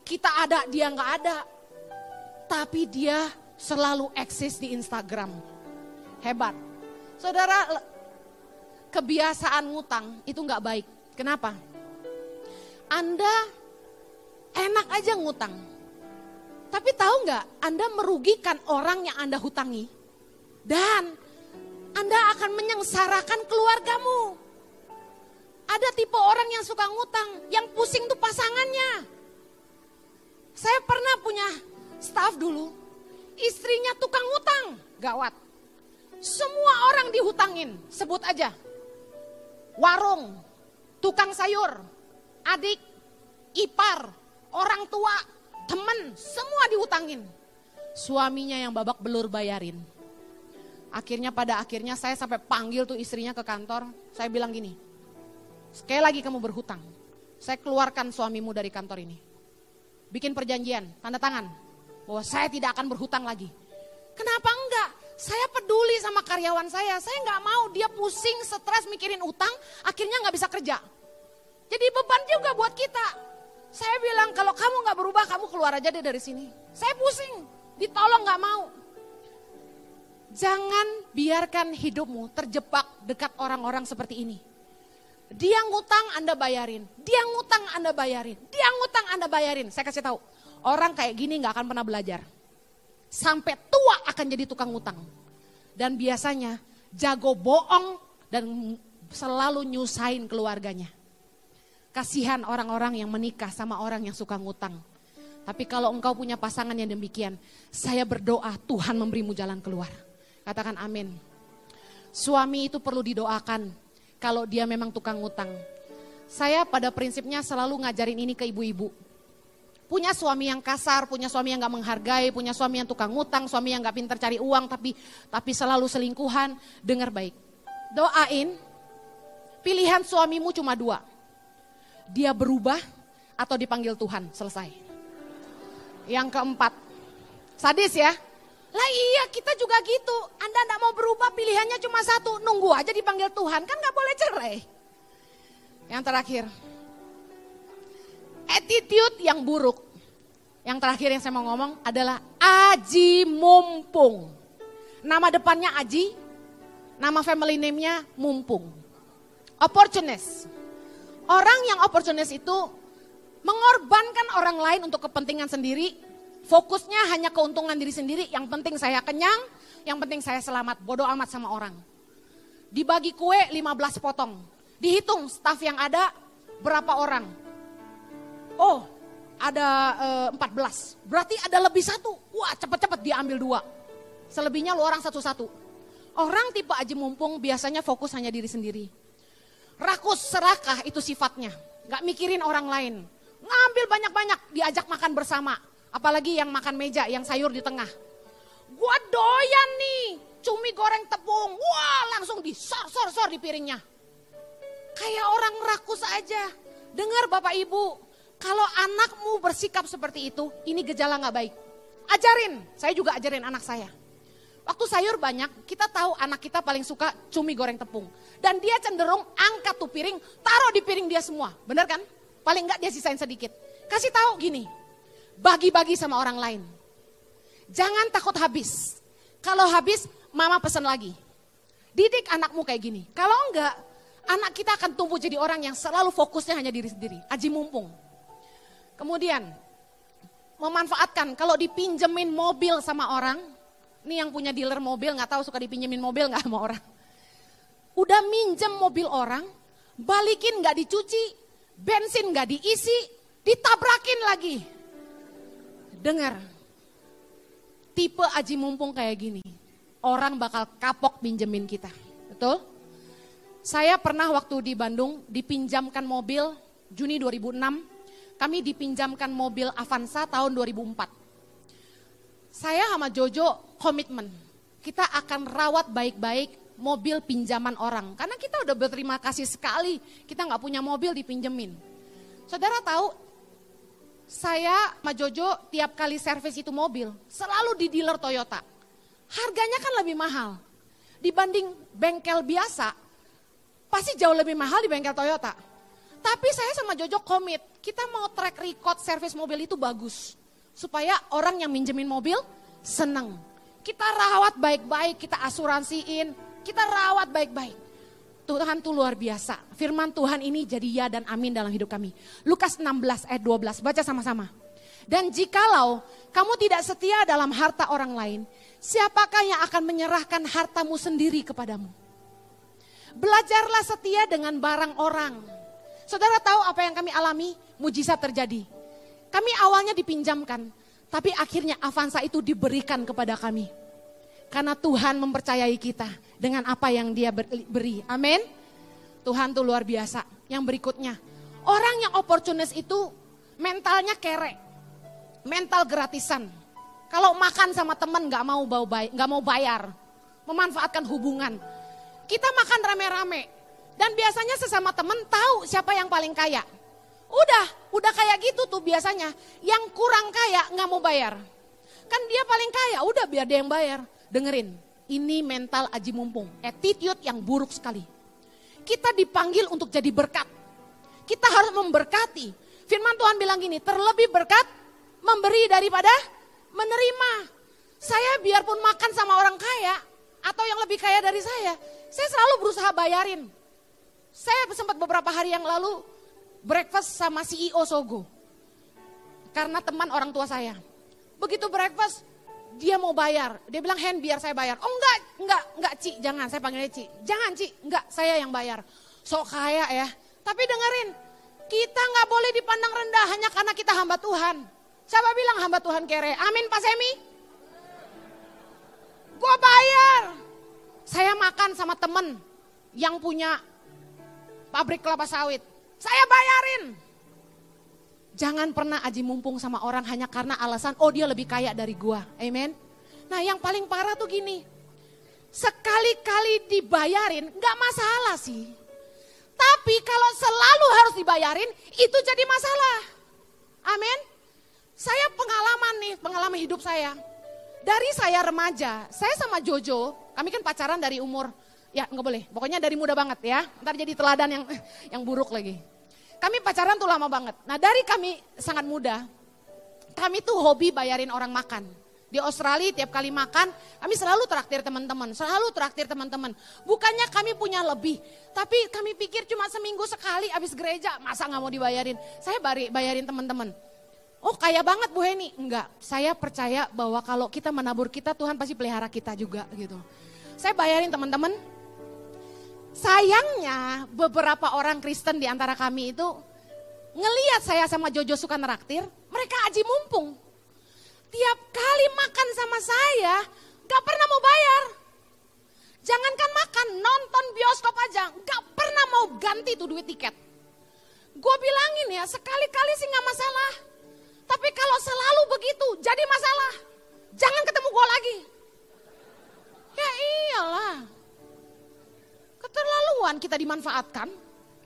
Kita ada, dia gak ada tapi dia selalu eksis di Instagram. Hebat. Saudara, kebiasaan ngutang itu nggak baik. Kenapa? Anda enak aja ngutang. Tapi tahu nggak, Anda merugikan orang yang Anda hutangi. Dan Anda akan menyengsarakan keluargamu. Ada tipe orang yang suka ngutang, yang pusing tuh dulu, istrinya tukang utang, gawat. Semua orang dihutangin, sebut aja. Warung, tukang sayur, adik, ipar, orang tua, temen, semua dihutangin. Suaminya yang babak belur bayarin. Akhirnya pada akhirnya saya sampai panggil tuh istrinya ke kantor. Saya bilang gini, sekali lagi kamu berhutang. Saya keluarkan suamimu dari kantor ini. Bikin perjanjian, tanda tangan bahwa saya tidak akan berhutang lagi. Kenapa enggak? Saya peduli sama karyawan saya. Saya enggak mau dia pusing, stres mikirin utang, akhirnya enggak bisa kerja. Jadi beban juga buat kita. Saya bilang kalau kamu enggak berubah, kamu keluar aja deh dari sini. Saya pusing, ditolong enggak mau. Jangan biarkan hidupmu terjebak dekat orang-orang seperti ini. Dia ngutang Anda bayarin, dia ngutang Anda bayarin, dia ngutang Anda bayarin. Saya kasih tahu, Orang kayak gini nggak akan pernah belajar. Sampai tua akan jadi tukang utang. Dan biasanya jago bohong dan selalu nyusahin keluarganya. Kasihan orang-orang yang menikah sama orang yang suka ngutang. Tapi kalau engkau punya pasangan yang demikian, saya berdoa Tuhan memberimu jalan keluar. Katakan amin. Suami itu perlu didoakan kalau dia memang tukang ngutang. Saya pada prinsipnya selalu ngajarin ini ke ibu-ibu Punya suami yang kasar, punya suami yang gak menghargai, punya suami yang tukang ngutang, suami yang gak pintar cari uang tapi tapi selalu selingkuhan, dengar baik. Doain, pilihan suamimu cuma dua. Dia berubah atau dipanggil Tuhan, selesai. Yang keempat, sadis ya. Lah iya kita juga gitu, Anda gak mau berubah pilihannya cuma satu, nunggu aja dipanggil Tuhan, kan gak boleh cerai. Yang terakhir, attitude yang buruk. Yang terakhir yang saya mau ngomong adalah Aji Mumpung. Nama depannya Aji, nama family name-nya Mumpung. Opportunist. Orang yang opportunist itu mengorbankan orang lain untuk kepentingan sendiri, fokusnya hanya keuntungan diri sendiri, yang penting saya kenyang, yang penting saya selamat, bodoh amat sama orang. Dibagi kue 15 potong, dihitung staff yang ada berapa orang, oh ada eh, 14, berarti ada lebih satu. Wah cepet-cepet diambil dua. Selebihnya lu orang satu-satu. Orang tipe aji mumpung biasanya fokus hanya diri sendiri. Rakus, serakah itu sifatnya. Gak mikirin orang lain. Ngambil banyak-banyak, diajak makan bersama. Apalagi yang makan meja, yang sayur di tengah. Gua doyan nih, cumi goreng tepung. Wah langsung disor-sor-sor di piringnya. Kayak orang rakus aja. Dengar Bapak Ibu, kalau anakmu bersikap seperti itu, ini gejala nggak baik. Ajarin, saya juga ajarin anak saya. Waktu sayur banyak, kita tahu anak kita paling suka cumi goreng tepung. Dan dia cenderung angkat tuh piring, taruh di piring dia semua. Bener kan? Paling enggak dia sisain sedikit. Kasih tahu gini, bagi-bagi sama orang lain. Jangan takut habis. Kalau habis, mama pesan lagi. Didik anakmu kayak gini. Kalau enggak, anak kita akan tumbuh jadi orang yang selalu fokusnya hanya diri sendiri. Aji mumpung. Kemudian memanfaatkan kalau dipinjemin mobil sama orang, ini yang punya dealer mobil nggak tahu suka dipinjemin mobil nggak sama orang. Udah minjem mobil orang, balikin nggak dicuci, bensin nggak diisi, ditabrakin lagi. Dengar, tipe aji mumpung kayak gini, orang bakal kapok pinjemin kita, betul? Saya pernah waktu di Bandung dipinjamkan mobil Juni 2006 kami dipinjamkan mobil Avanza tahun 2004. saya sama Jojo komitmen. Kita akan rawat baik-baik mobil pinjaman orang. Karena kita udah berterima kasih sekali kita nggak punya mobil dipinjemin. Saudara tahu, saya sama Jojo tiap kali servis itu mobil selalu di dealer Toyota. Harganya kan lebih mahal. Dibanding bengkel biasa, pasti jauh lebih mahal di bengkel Toyota. Tapi saya sama Jojo komit, kita mau track record servis mobil itu bagus supaya orang yang minjemin mobil senang. Kita rawat baik-baik, kita asuransiin, kita rawat baik-baik. Tuhan tuh luar biasa. Firman Tuhan ini jadi ya dan amin dalam hidup kami. Lukas 16 ayat 12, baca sama-sama. Dan jikalau kamu tidak setia dalam harta orang lain, siapakah yang akan menyerahkan hartamu sendiri kepadamu? Belajarlah setia dengan barang orang. Saudara tahu apa yang kami alami? Mujizat terjadi. Kami awalnya dipinjamkan, tapi akhirnya Avanza itu diberikan kepada kami. Karena Tuhan mempercayai kita dengan apa yang dia beri. Amin. Tuhan tuh luar biasa. Yang berikutnya, orang yang oportunis itu mentalnya kere. Mental gratisan. Kalau makan sama temen nggak mau bau nggak mau bayar, memanfaatkan hubungan. Kita makan rame-rame, dan biasanya sesama temen tahu siapa yang paling kaya. Udah, udah kayak gitu tuh biasanya. Yang kurang kaya nggak mau bayar. Kan dia paling kaya, udah biar dia yang bayar. Dengerin, ini mental aji mumpung, attitude yang buruk sekali. Kita dipanggil untuk jadi berkat. Kita harus memberkati. Firman Tuhan bilang gini, terlebih berkat memberi daripada menerima. Saya biarpun makan sama orang kaya atau yang lebih kaya dari saya, saya selalu berusaha bayarin. Saya sempat beberapa hari yang lalu breakfast sama CEO Sogo. Karena teman orang tua saya. Begitu breakfast, dia mau bayar. Dia bilang, Hen biar saya bayar. Oh enggak, enggak, enggak Ci, jangan saya panggilnya Ci. Jangan Ci, enggak, saya yang bayar. Sok kaya ya. Tapi dengerin, kita nggak boleh dipandang rendah hanya karena kita hamba Tuhan. Siapa bilang hamba Tuhan kere? Amin Pak Semi? Gue bayar. Saya makan sama temen yang punya pabrik kelapa sawit. Saya bayarin. Jangan pernah aji mumpung sama orang hanya karena alasan, oh dia lebih kaya dari gua. Amen. Nah yang paling parah tuh gini, sekali-kali dibayarin nggak masalah sih. Tapi kalau selalu harus dibayarin, itu jadi masalah. Amin. Saya pengalaman nih, pengalaman hidup saya. Dari saya remaja, saya sama Jojo, kami kan pacaran dari umur Ya nggak boleh, pokoknya dari muda banget ya. Ntar jadi teladan yang yang buruk lagi. Kami pacaran tuh lama banget. Nah dari kami sangat muda, kami tuh hobi bayarin orang makan. Di Australia tiap kali makan, kami selalu traktir teman-teman, selalu traktir teman-teman. Bukannya kami punya lebih, tapi kami pikir cuma seminggu sekali habis gereja, masa nggak mau dibayarin? Saya bari, bayarin teman-teman. Oh kaya banget Bu Heni? Enggak, saya percaya bahwa kalau kita menabur kita, Tuhan pasti pelihara kita juga gitu. Saya bayarin teman-teman, Sayangnya beberapa orang Kristen di antara kami itu ngeliat saya sama Jojo suka neraktir, mereka aji mumpung. Tiap kali makan sama saya, gak pernah mau bayar. Jangankan makan, nonton bioskop aja, gak pernah mau ganti tuh duit tiket. Gue bilangin ya, sekali-kali sih gak masalah. Tapi kalau selalu begitu, jadi masalah. Jangan ketemu gue lagi. Ya iyalah, keterlaluan kita dimanfaatkan.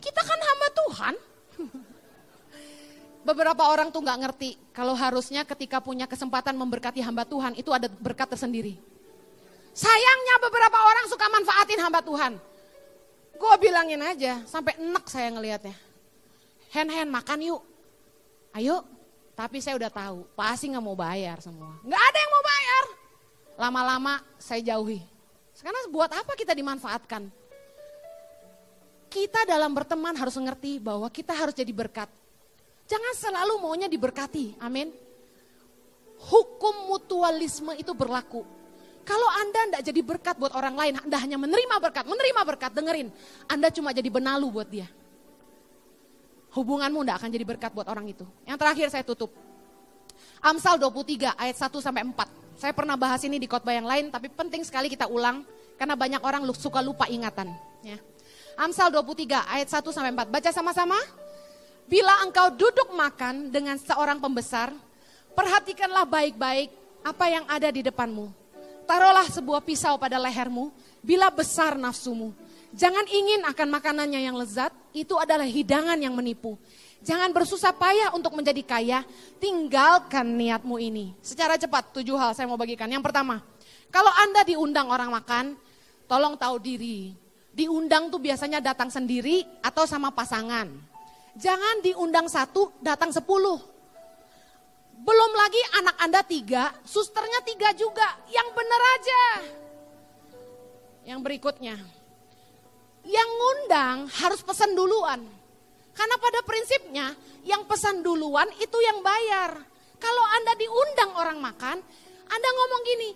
Kita kan hamba Tuhan. Beberapa orang tuh nggak ngerti kalau harusnya ketika punya kesempatan memberkati hamba Tuhan itu ada berkat tersendiri. Sayangnya beberapa orang suka manfaatin hamba Tuhan. Gue bilangin aja sampai enak saya ngelihatnya. Hen-hen makan yuk. Ayo. Tapi saya udah tahu pasti nggak mau bayar semua. Nggak ada yang mau bayar. Lama-lama saya jauhi. Sekarang buat apa kita dimanfaatkan? Kita dalam berteman harus mengerti bahwa kita harus jadi berkat. Jangan selalu maunya diberkati, amin. Hukum mutualisme itu berlaku. Kalau Anda tidak jadi berkat buat orang lain, Anda hanya menerima berkat, menerima berkat, dengerin. Anda cuma jadi benalu buat dia. Hubunganmu tidak akan jadi berkat buat orang itu. Yang terakhir saya tutup. Amsal 23 ayat 1 sampai 4. Saya pernah bahas ini di khotbah yang lain, tapi penting sekali kita ulang karena banyak orang suka lupa ingatan. Ya. Amsal 23 ayat 1 sampai 4. Baca sama-sama. Bila engkau duduk makan dengan seorang pembesar, perhatikanlah baik-baik apa yang ada di depanmu. Taruhlah sebuah pisau pada lehermu, bila besar nafsumu. Jangan ingin akan makanannya yang lezat, itu adalah hidangan yang menipu. Jangan bersusah payah untuk menjadi kaya, tinggalkan niatmu ini. Secara cepat, tujuh hal saya mau bagikan. Yang pertama, kalau Anda diundang orang makan, tolong tahu diri. Diundang tuh biasanya datang sendiri atau sama pasangan. Jangan diundang satu, datang sepuluh. Belum lagi anak Anda tiga, susternya tiga juga. Yang benar aja. Yang berikutnya, yang ngundang harus pesan duluan. Karena pada prinsipnya yang pesan duluan itu yang bayar. Kalau Anda diundang orang makan, Anda ngomong gini,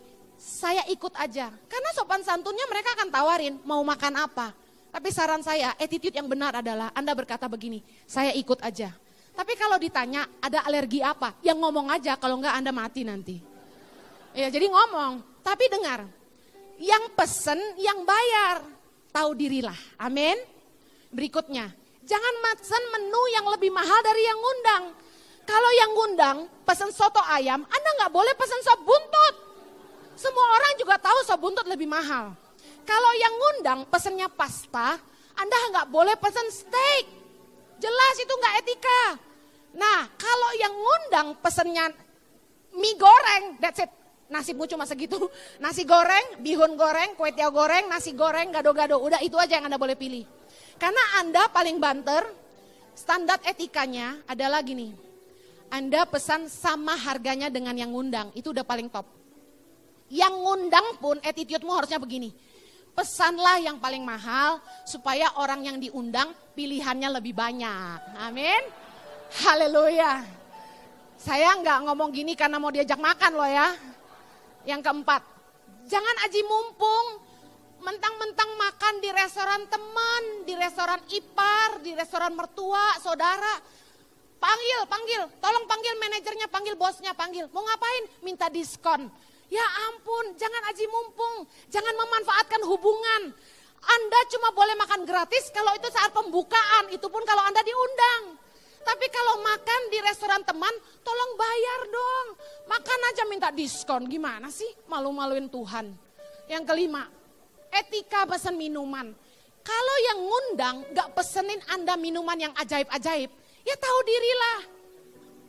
saya ikut aja. Karena sopan santunnya mereka akan tawarin mau makan apa. Tapi saran saya, attitude yang benar adalah Anda berkata begini, saya ikut aja. Tapi kalau ditanya ada alergi apa, yang ngomong aja kalau enggak Anda mati nanti. Ya jadi ngomong, tapi dengar, yang pesen yang bayar tahu dirilah. Amin. Berikutnya, jangan pesan menu yang lebih mahal dari yang ngundang. Kalau yang ngundang pesan soto ayam, Anda nggak boleh pesan sop buntut. Semua orang juga tahu sop buntut lebih mahal. Kalau yang ngundang pesennya pasta, Anda nggak boleh pesan steak. Jelas itu nggak etika. Nah, kalau yang ngundang pesennya mie goreng, that's it nasibmu cuma segitu. Nasi goreng, bihun goreng, kue tiaw goreng, nasi goreng, gado-gado. Udah itu aja yang Anda boleh pilih. Karena Anda paling banter, standar etikanya adalah gini. Anda pesan sama harganya dengan yang ngundang, itu udah paling top. Yang ngundang pun attitude-mu harusnya begini. Pesanlah yang paling mahal supaya orang yang diundang pilihannya lebih banyak. Amin. Haleluya. Saya nggak ngomong gini karena mau diajak makan loh ya. Yang keempat, jangan aji mumpung mentang-mentang makan di restoran teman, di restoran ipar, di restoran mertua, saudara. Panggil, panggil, tolong panggil manajernya, panggil bosnya, panggil. Mau ngapain? Minta diskon. Ya ampun, jangan aji mumpung, jangan memanfaatkan hubungan. Anda cuma boleh makan gratis kalau itu saat pembukaan, itu pun kalau Anda diundang. Tapi kalau makan di restoran teman, tolong bayar dong. Makan aja minta diskon, gimana sih? Malu-maluin Tuhan. Yang kelima, etika pesan minuman. Kalau yang ngundang gak pesenin Anda minuman yang ajaib-ajaib, ya tahu dirilah.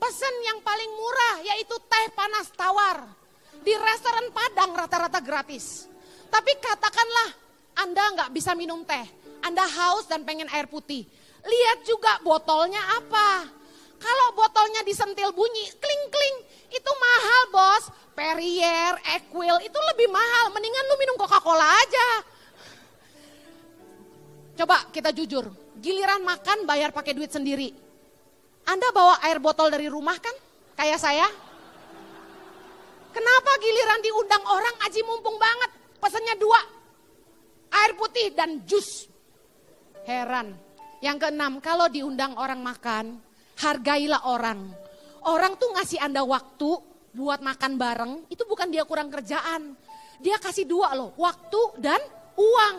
Pesen yang paling murah yaitu teh panas tawar. Di restoran Padang rata-rata gratis. Tapi katakanlah Anda nggak bisa minum teh, Anda haus dan pengen air putih. Lihat juga botolnya apa. Kalau botolnya disentil bunyi, kling-kling, itu mahal bos. Perrier, Equil, itu lebih mahal. Mendingan lu minum Coca-Cola aja. Coba kita jujur, giliran makan bayar pakai duit sendiri. Anda bawa air botol dari rumah kan? Kayak saya. Kenapa giliran diundang orang aji mumpung banget? Pesannya dua, air putih dan jus. Heran. Yang keenam, kalau diundang orang makan, hargailah orang. Orang tuh ngasih Anda waktu buat makan bareng, itu bukan dia kurang kerjaan. Dia kasih dua loh, waktu dan uang.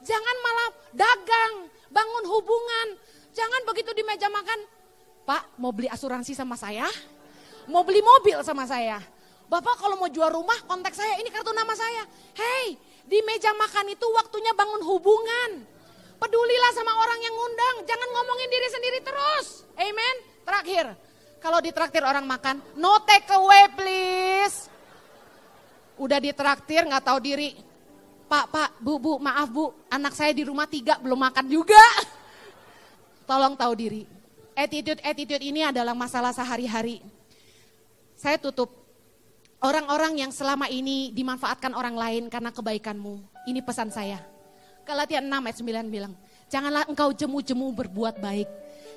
Jangan malah dagang, bangun hubungan. Jangan begitu di meja makan, Pak mau beli asuransi sama saya? Mau beli mobil sama saya? Bapak kalau mau jual rumah kontak saya, ini kartu nama saya. Hei, di meja makan itu waktunya bangun hubungan. Pedulilah sama orang yang ngundang, jangan ngomongin diri sendiri terus. Amen. Terakhir, kalau ditraktir orang makan, no take away please. Udah ditraktir nggak tahu diri. Pak, pak, bu, bu, maaf bu, anak saya di rumah tiga belum makan juga. Tolong tahu diri. Attitude-attitude ini adalah masalah sehari-hari. Saya tutup. Orang-orang yang selama ini dimanfaatkan orang lain karena kebaikanmu. Ini pesan saya Galatia 6 ayat 9 bilang, janganlah engkau jemu-jemu berbuat baik.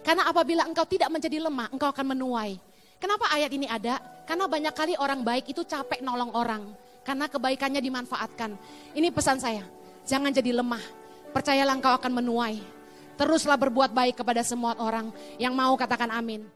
Karena apabila engkau tidak menjadi lemah, engkau akan menuai. Kenapa ayat ini ada? Karena banyak kali orang baik itu capek nolong orang. Karena kebaikannya dimanfaatkan. Ini pesan saya, jangan jadi lemah. Percayalah engkau akan menuai. Teruslah berbuat baik kepada semua orang yang mau katakan amin.